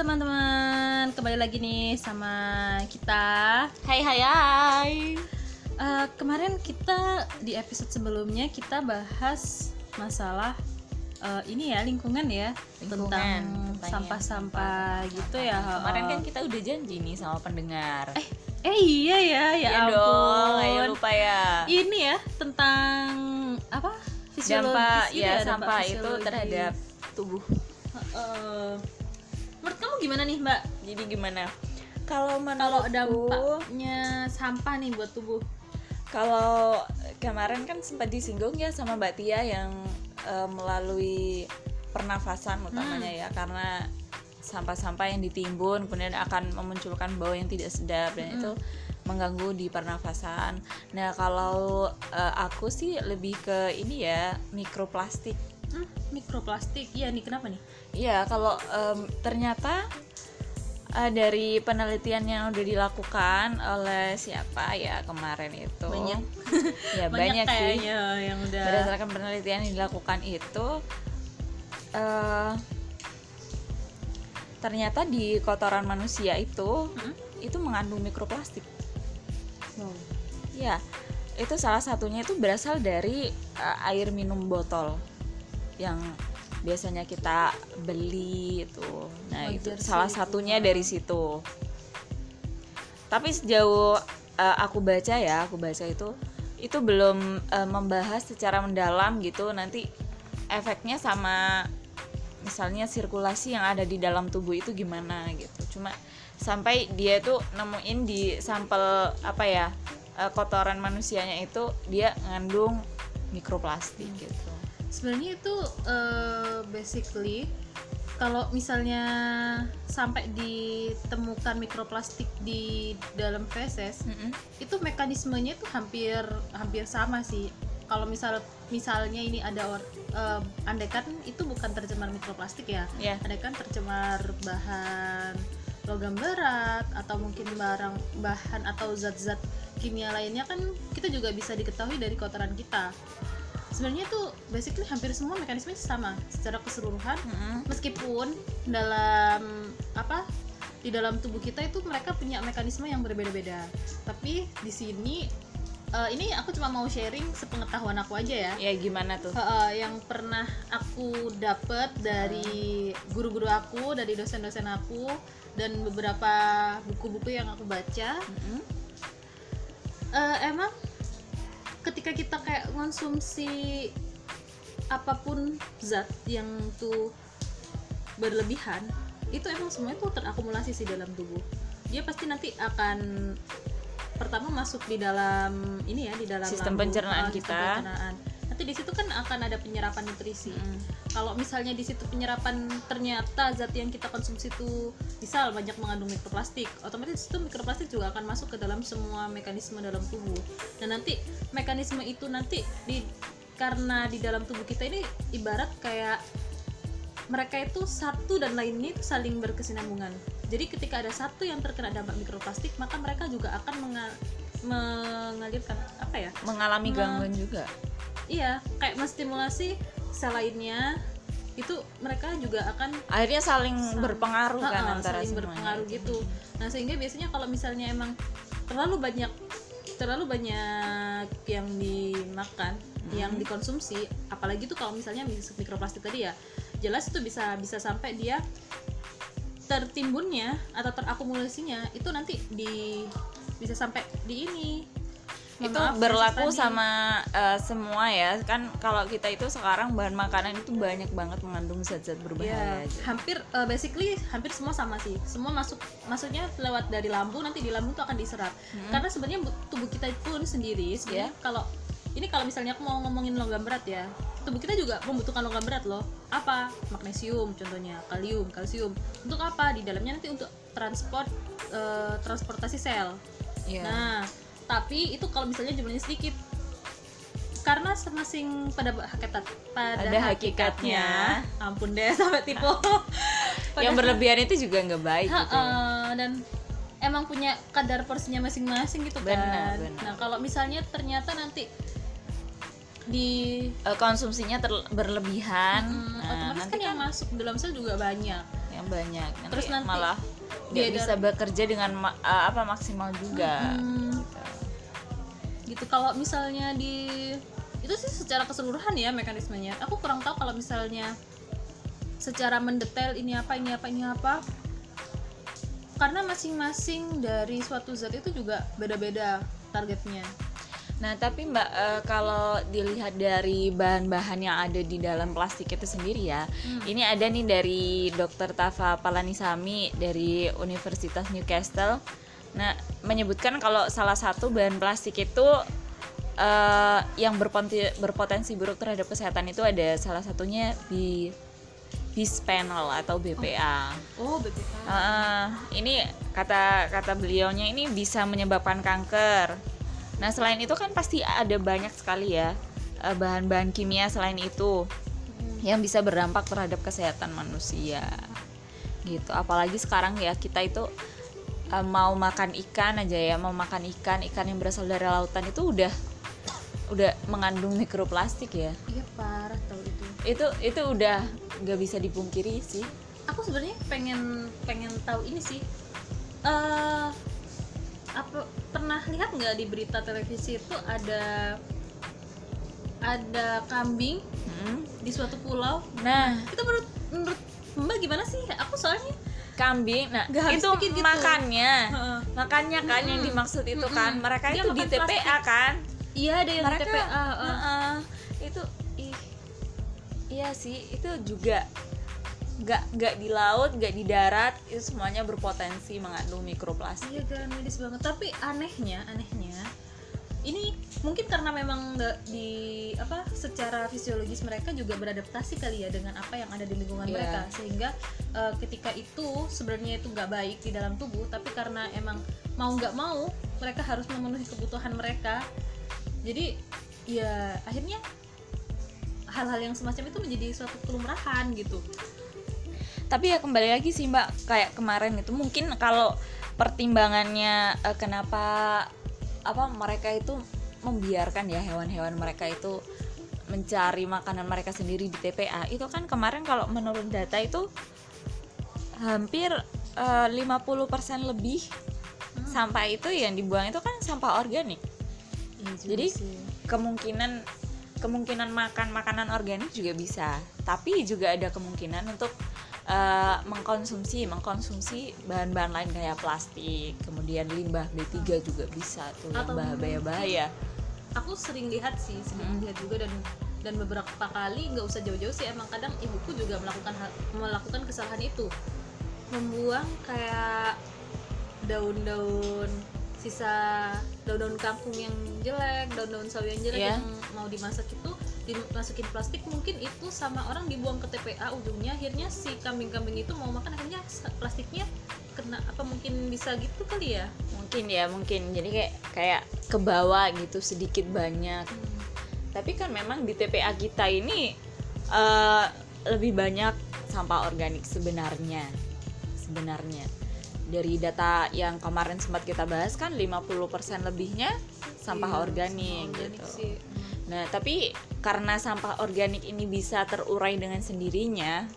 teman-teman, kembali lagi nih sama kita. Hai hai hai. Eh, kemarin kita di episode sebelumnya kita bahas masalah eh, ini ya lingkungan ya Lingkungan, tentang sampah-sampah gitu ya. Kemarin kan oh. kita udah janji nih sama pendengar. eh eh iya ya ya Iya ampun. dong, ayo lupa ya. Ini ya tentang apa? Fisiologis Dampak gitu ya dampak sampah itu terhadap tubuh. Eh, menurut kamu gimana nih Mbak? Jadi gimana? Kalau Kalau dampaknya sampah nih buat tubuh. kalau kemarin kan sempat disinggung ya sama Mbak Tia yang eh, melalui pernafasan utamanya Hmm. ya karena sampah-sampah yang ditimbun kemudian akan memunculkan bau yang tidak sedap dan Hmm. itu mengganggu di pernafasan. Nah, kalau eh, aku sih lebih ke ini ya mikroplastik. Hmm, mikroplastik. Iya nih kenapa nih? Iya, kalau em, ternyata eh, dari penelitian yang udah dilakukan oleh siapa ya kemarin itu Banyak. ya banyak, sih kayaknya yang udah berdasarkan penelitian yang dilakukan itu eh ternyata di kotoran manusia itu Mm-mm. itu mengandung mikroplastik Wow. ya itu salah satunya itu berasal dari eh, air minum botol yang biasanya kita beli itu. Nah itu salah itu. satunya dari situ. Tapi sejauh eh, aku baca ya aku baca itu itu belum eh, membahas secara mendalam gitu. Nanti efeknya sama misalnya sirkulasi yang ada di dalam tubuh itu gimana gitu. Cuma sampai dia tuh nemuin di sampel apa ya eh, kotoran manusianya itu dia ngandung mikroplastik gitu Sebenarnya itu eh, basically kalau misalnya sampai ditemukan mikroplastik di dalam feses, Mm-mm. itu mekanismenya itu hampir hampir sama sih. Kalau misal misalnya ini ada or, andaikan itu bukan tercemar mikroplastik ya, ya andaikan tercemar bahan logam berat atau mungkin barang bahan atau zat-zat kimia lainnya kan kita juga bisa diketahui dari kotoran kita sebenarnya tuh basically hampir semua mekanisme sama secara keseluruhan. Mm-mm. meskipun dalam apa di dalam tubuh kita itu mereka punya mekanisme yang berbeda-beda. Tapi di sini eh, ini aku cuma mau sharing sepengetahuan aku aja ya. Ya gimana tuh? Heeh, yang pernah aku dapet dari guru-guru aku, dari dosen-dosen aku, dan beberapa buku-buku yang aku baca, Mm-mm. eh, emang ketika kita kayak konsumsi apa pun zat yang tuh berlebihan, itu emang semuanya tuh terakumulasi sih dalam tubuh. Dia pasti nanti akan pertama masuk di dalam ini ya di dalam Sistem lambung, pencernaan eh, sistem kita. pencernaan. Nanti di situ kan akan ada penyerapan nutrisi. Mm. kalau misalnya di situ penyerapan ternyata zat yang kita konsumsi itu misal banyak mengandung mikroplastik otomatis itu mikroplastik juga akan masuk ke dalam semua mekanisme dalam tubuh. Dan nanti mekanisme itu nanti di karena di dalam tubuh kita ini ibarat kayak mereka itu satu dan lainnya itu saling berkesinambungan. Jadi ketika ada satu yang terkena dampak mikroplastik maka mereka juga akan menga- mengalirkan apa ya? Mengalami gangguan juga iya kayak menstimulasi sel lainnya itu mereka juga akan akhirnya saling berpengaruh kan Ha-ha, antara saling semuanya berpengaruh itu. gitu nah sehingga biasanya kalau misalnya emang terlalu banyak terlalu banyak yang dimakan Hmm. yang dikonsumsi apalagi tuh kalau misalnya mis- mikroplastik tadi ya jelas itu bisa bisa sampai dia tertimbunnya atau terakumulasinya itu nanti di bisa sampai di ini Mohon itu maaf, berlaku sama eh, semua ya kan kalau kita itu sekarang bahan makanan itu banyak banget mengandung zat-zat Ya, berbahaya aja. hampir uh, basically hampir semua sama sih. Semua masuk maksudnya lewat dari lambung nanti di lambung itu akan diserap. Hmm. Karena sebenarnya bu- tubuh kita pun sendiri sebenarnya Ya. kalau ini kalau misalnya aku mau ngomongin logam berat ya, tubuh kita juga membutuhkan logam berat loh. Apa? Magnesium contohnya, kalium, kalsium. Untuk apa? Di dalamnya nanti untuk transport uh, transportasi sel. Iya. Nah, tapi itu kalau misalnya jumlahnya sedikit. Karena semasing pada hakikat pada Ada hakikatnya. ampun deh sampai tipe yang berlebihan itu juga nggak baik Ha, gitu. Ya. eh, dan emang punya kadar porsinya masing-masing gitu kan. Benar, benar. nah kalau misalnya ternyata nanti di Eh, konsumsinya ter- berlebihan Hmm, nah, otomatis nanti kan yang masuk dalam sel juga banyak. Yang banyak nanti, Terus nanti malah dia bisa bekerja dengan ma- uh, apa maksimal juga. Hmm, gitu. kalau misalnya di itu sih secara keseluruhan ya mekanismenya aku kurang tahu kalau misalnya secara mendetail ini apa ini apa ini apa karena masing-masing dari suatu zat itu juga beda-beda targetnya Nah, tapi Mbak eh, kalau dilihat dari bahan-bahan yang ada di dalam plastik itu sendiri ya. Hmm. Ini ada nih dari Dr. Tafa Palanisami dari Universitas Newcastle. Nah, menyebutkan kalau salah satu bahan plastik itu eh, yang berpotensi, berpotensi buruk terhadap kesehatan itu ada salah satunya di bisphenol atau BPA. oh BPK Heeh, ini kata kata beliaunya ini bisa menyebabkan kanker. Nah selain itu kan pasti ada banyak sekali ya eh, bahan-bahan kimia selain itu yang bisa berdampak terhadap kesehatan manusia. Gitu. Apalagi sekarang ya kita itu eh, mau makan ikan aja ya, mau makan ikan ikan yang berasal dari lautan itu udah udah mengandung mikroplastik ya. iya parah tau itu Itu itu udah nggak bisa dipungkiri sih. aku sebenarnya pengen pengen tahu ini sih eh apa pernah lihat nggak di berita televisi itu ada ada kambing Hmm. di suatu pulau Nah, itu menurut menurut mbak gimana sih aku soalnya kambing nah habis itu gitu. makannya Heeh. makannya kan yang Mm-mm. dimaksud itu Mm-mm. kan mereka Dia itu di TPA plastik. kan iya ada yang mereka di TPA heeh. Heeh. itu ih iya sih itu juga nggak nggak di laut nggak di darat itu semuanya berpotensi mengandung mikroplastik iya kan medis banget tapi anehnya anehnya ini mungkin karena memang nggak di apa secara fisiologis mereka juga beradaptasi kali ya dengan apa yang ada di lingkungan Iya. mereka. Sehingga eh, ketika itu sebenarnya itu nggak baik di dalam tubuh tapi karena emang mau nggak mau mereka harus memenuhi kebutuhan mereka. Jadi ya akhirnya hal-hal yang semacam itu menjadi suatu kelumrahan gitu. Tapi ya kembali lagi sih mbak kayak kemarin itu mungkin kalau pertimbangannya eh, kenapa apa mereka itu membiarkan ya hewan-hewan mereka itu mencari makanan mereka sendiri di TPA itu kan kemarin kalau menurut data itu hampir eh, 50% lebih Hmm. sampah itu yang dibuang itu kan sampah organik juga Jadi, sih. kemungkinan kemungkinan makan makanan organik juga bisa tapi juga ada kemungkinan untuk eh, mengkonsumsi mengkonsumsi bahan-bahan lain kayak plastik kemudian limbah B3 juga bisa tuh Atau bahaya bahaya aku sering lihat sih sering Mm. lihat juga dan dan beberapa kali nggak usah jauh-jauh sih emang kadang ibuku juga melakukan hal- melakukan kesalahan itu membuang kayak daun-daun sisa daun-daun kangkung yang jelek daun-daun sawi yang jelek Iya. yang mau dimasak itu dimasukin plastik mungkin itu sama orang dibuang ke TPA ujungnya akhirnya si kambing-kambing itu mau makan akhirnya plastiknya kena apa mungkin bisa gitu kali ya? Mungkin ya mungkin. Jadi kayak kayak ke bawah gitu sedikit banyak. Tapi kan memang di TPA kita ini eh, lebih banyak sampah organik sebenarnya. Sebenarnya. Dari data yang kemarin sempat kita bahas kan 50% lebihnya sampah Iya, organik organik gitu. sih. Hmm. nah tapi karena sampah organik ini bisa terurai dengan sendirinya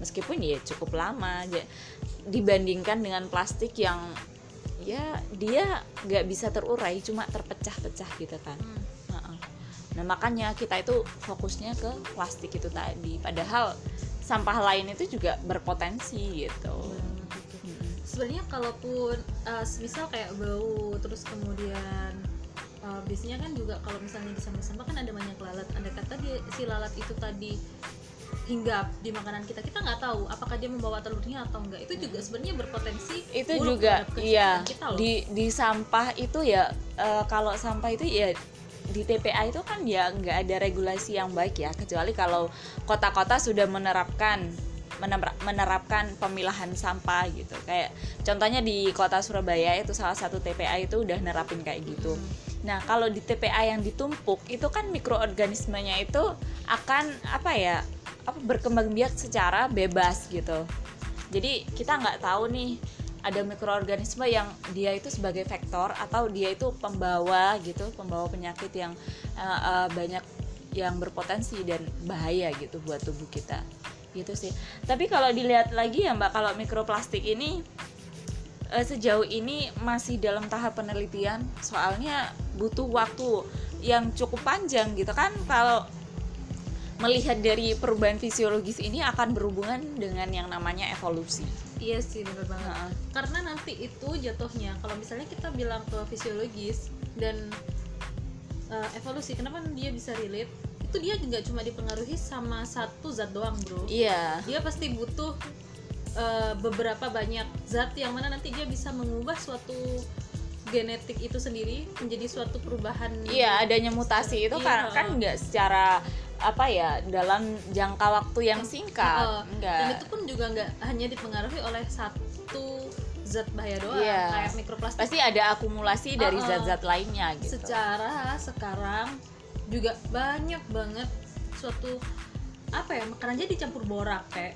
meskipun ya cukup lama dibandingkan dengan plastik yang ya dia nggak bisa terurai cuma terpecah-pecah gitu kan Hmm. Nah makanya kita itu fokusnya ke plastik itu tadi. Padahal sampah lain itu juga berpotensi gitu. Mm-mm. sebenarnya kalaupun uh, misal kayak bau terus kemudian uh, biasanya kan juga kalau misalnya di sampah-sampah kan ada banyak lalat. Ada kata dia si lalat itu tadi hinggap di makanan kita. Kita nggak tahu apakah dia membawa telurnya atau enggak itu juga sebenarnya berpotensi Itu buruk juga iya. kita loh. Di di sampah itu ya eh, kalau sampah itu ya di TPA itu kan ya nggak ada regulasi yang baik ya. Kecuali kalau kota-kota sudah menerapkan mener- menerapkan pemilahan sampah gitu. Kayak contohnya di kota Surabaya itu salah satu TPA itu udah nerapin kayak gitu Nah, kalau di TPA yang ditumpuk itu kan mikroorganismenya itu akan apa ya? apa berkembang biak secara bebas gitu. Jadi kita nggak tahu nih ada mikroorganisme yang dia itu sebagai vektor atau dia itu pembawa gitu, pembawa penyakit yang eh, eh, banyak yang berpotensi dan bahaya gitu buat tubuh kita. gitu sih tapi kalau dilihat lagi ya mbak kalau mikroplastik ini eh, sejauh ini masih dalam tahap penelitian soalnya butuh waktu yang cukup panjang gitu kan. Kalau melihat dari perubahan fisiologis ini akan berhubungan dengan yang namanya evolusi. Iya sih bener banget. Karena nanti itu jatuhnya kalau misalnya kita bilang ke fisiologis dan uh, evolusi kenapa dia bisa relate? Itu dia nggak cuma dipengaruhi sama satu zat doang bro. Iya. Dia pasti butuh uh, beberapa banyak zat yang mana nanti dia bisa mengubah suatu genetik itu sendiri menjadi suatu perubahan iya adanya mutasi itu kan Iya. kan nggak secara apa ya dalam jangka waktu yang singkat Heeh. enggak dan itu pun juga nggak hanya dipengaruhi oleh satu zat bahaya doang Iya. kayak mikroplastik pasti ada akumulasi dari zat-zat lainnya gitu secara sekarang juga banyak banget suatu apa ya makanan jadi campur borak kayak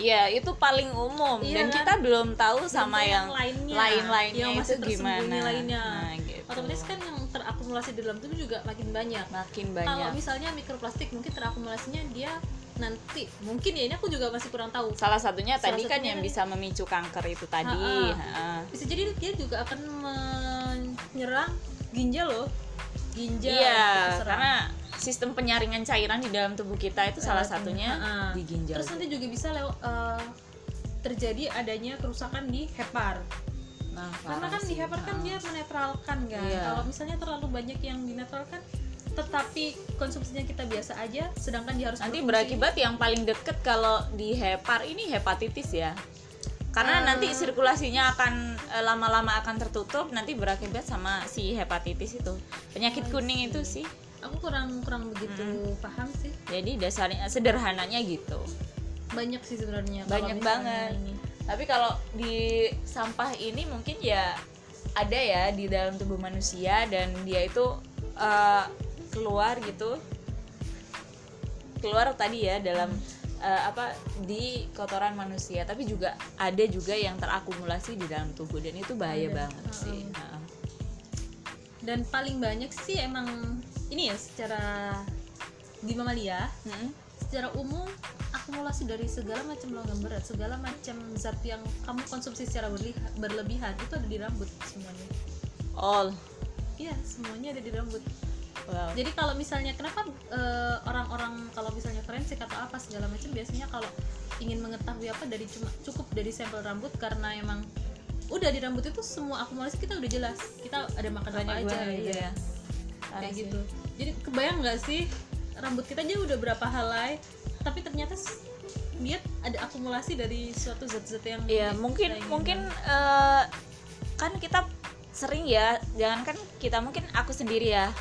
Iya, itu paling umum Iya dan kan? kita belum tahu sama yang, lain-lainnya yang itu masih tersembunyi gimana. lainnya Nah, gitu. otomatis kan yang terakumulasi di dalam tubuh juga makin banyak makin kalau banyak. misalnya mikroplastik mungkin terakumulasinya dia nanti mungkin ya ini aku juga masih kurang tahu Salah satunya Salah tadi kan yang bisa memicu kanker itu tadi. Ha-ha. Ha-ha. bisa jadi dia juga akan menyerang ginjal loh ginjal Iya, karena sistem penyaringan cairan di dalam tubuh kita itu salah satunya. Ha-ha. di ginjal. terus nanti juga bisa lew- eh, terjadi adanya kerusakan di hepar Nah, karena kan di hepar kan dia menetralkan kan Iya. kalau misalnya terlalu banyak yang dinetralkan tetapi konsumsinya kita biasa aja sedangkan dia harus nanti berfungsi. berakibat yang paling deket kalau di hepar ini hepatitis ya karena Eh. nanti sirkulasinya akan eh, lama-lama akan tertutup nanti berakibat sama si hepatitis itu penyakit kuning itu sih aku kurang kurang begitu Hmm. paham sih jadi dasarnya sederhananya gitu banyak sih sebenarnya Banyak banget. ini. tapi kalau di sampah ini mungkin ya ada ya di dalam tubuh manusia dan dia itu eh, keluar gitu keluar tadi ya dalam eh, apa di kotoran manusia tapi juga ada juga yang terakumulasi di dalam tubuh dan itu bahaya Ada. banget sih Mm-mm. Heeh. dan paling banyak sih emang ini ya secara di mamalia Mm-mm. secara umum akumulasi dari segala macam logam berat segala macam zat yang kamu konsumsi secara berliha- berlebihan itu ada di rambut semuanya. All. Iya semuanya ada di rambut. Wow. jadi kalau misalnya kenapa eh, orang-orang kalau misalnya forensik atau apa segala macam biasanya kalau ingin mengetahui apa dari cuma cukup dari sampel rambut karena emang udah di rambut itu semua akumulasi kita udah jelas. Kita ada makan apa aja gitu ya. Parah kayak sih. Jadi kebayang nggak sih? Rambut kita aja udah berapa helai tapi ternyata dia ada akumulasi dari suatu zat-zat yang Iya, mungkin mungkin eh, kan kita sering ya, jangan kan kita mungkin aku sendiri ya.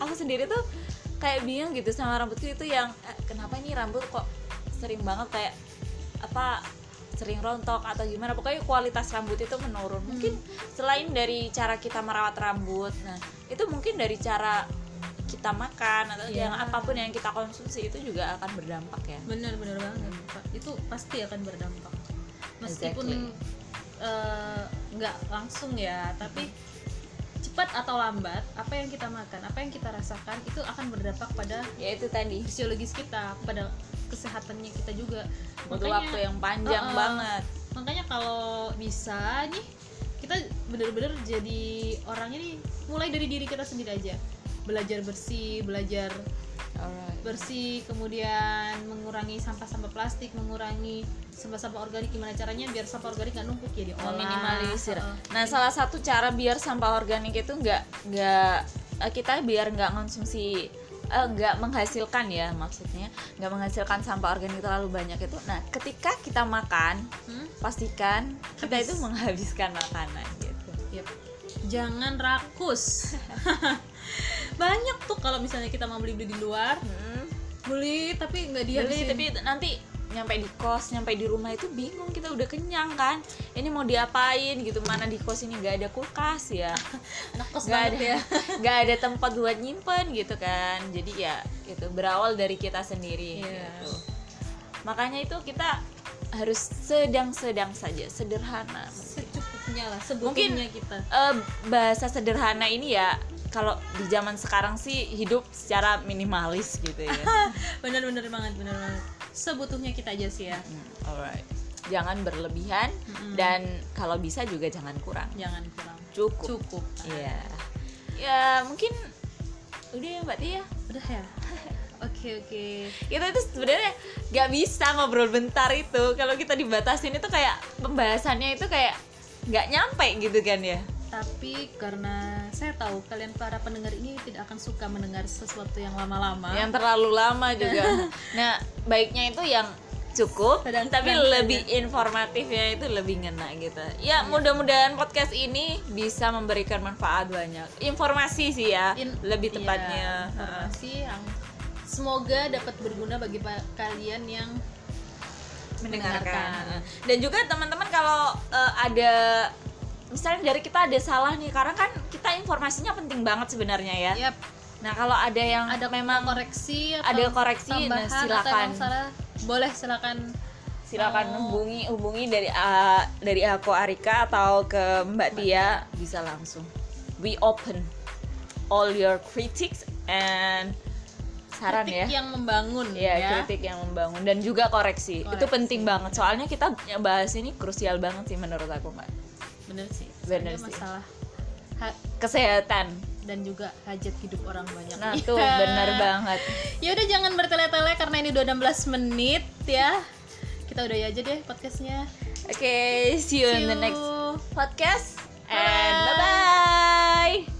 Aku sendiri tuh kayak bingung gitu sama rambutku itu yang eh, kenapa ini rambut kok sering banget kayak apa sering rontok atau gimana. Pokoknya kualitas rambut itu menurun. Mungkin selain dari cara kita merawat rambut nah itu mungkin dari cara kita makan atau Iya. yang apa pun yang kita konsumsi itu juga akan berdampak ya. Bener-bener banget Pak. itu pasti akan berdampak. Meskipun Exactly. eh, nggak langsung ya tapi cepat atau lambat apa yang kita makan apa yang kita rasakan itu akan berdampak pada ya itu tadi. fisiologis kita pada kesehatannya kita juga. Butuh Makanya- waktu yang panjang banget. Makanya kalau bisa nih kita bener-bener jadi orangnya nih mulai dari diri kita sendiri aja belajar bersih belajar Alright. bersih kemudian mengurangi sampah-sampah plastik mengurangi sampah-sampah organik gimana caranya biar sampah organik nggak numpuk ya diolah meminimalisir. Heeh. Nah, salah satu cara biar sampah organik itu nggak nggak eh, kita biar nggak konsumsi eh, nggak menghasilkan ya maksudnya nggak menghasilkan sampah organik terlalu banyak itu. Nah, ketika kita makan Hmm? pastikan kita Habis. itu menghabiskan makanan gitu. Yep. jangan rakus banyak tuh kalau misalnya kita mau beli beli di luar. Hmm, beli tapi nggak beli dihabisin. tapi nanti nyampe di kos, nyampe di rumah itu bingung kita udah kenyang kan. Ini mau diapain gitu mana di kos ini nggak ada kulkas ya. anak kos nggak banget ada ya. nggak ada tempat buat nyimpen gitu kan. Jadi ya itu berawal dari kita sendiri Iya. gitu. Makanya itu kita harus sedang-sedang saja sederhana secukupnya lah Mungkin- sebetulnya kita. Eh, bahasa sederhana ini ya kalau di zaman sekarang sih hidup secara minimalis gitu ya. Bener-bener banget bener banget. Sebutuhnya kita aja sih ya. Hmm, alright. Jangan berlebihan Mm-mm. dan kalau bisa juga jangan kurang. Jangan kurang. Cukup. Cukup. Iya. Ya mungkin udah ya Mbak Tia. udah ya? Oke oke. Kita itu sebenarnya nggak bisa ngobrol bentar itu. Kalau kita dibatasin itu kayak pembahasannya itu kayak nggak nyampe gitu kan ya. tapi karena tahu kalian para pendengar ini tidak akan suka mendengar sesuatu yang lama-lama. Yang terlalu lama juga. nah baiknya itu yang cukup Sedang- tapi lebih informatifnya itu lebih ngena gitu. Ya mudah-mudahan podcast ini bisa memberikan manfaat banyak. Informasi sih ya In- lebih iya, tepatnya. informasi yang semoga dapat berguna bagi kalian yang mendengarkan. Dan juga teman-teman kalau eh, ada misalnya dari kita ada salah nih karena kan kita informasinya penting banget sebenarnya ya Yap, nah kalau ada yang ada memang koreksi atau ada koreksi, nah, tambahan atau silakan. salah boleh silakan silakan Oh. hubungi hubungi dari ah, dari aku Arika atau ke Mbak Tia bisa langsung we open all your critics and saran kritik ya yang membangun Iya, ya kritik yang membangun dan juga koreksi. Itu Koreksi. penting banget. Soalnya kita bahas ini krusial banget sih menurut aku, Mbak. Bener sih Bener Soalnya sih. masalah ha- Kesehatan. dan juga hajat hidup orang banyak Nah, tuh bener banget. ya udah jangan bertele-tele karena ini udah 16 menit ya kita udah aja deh podcastnya Oke, see you in the next podcast and Bye-bye. bye bye.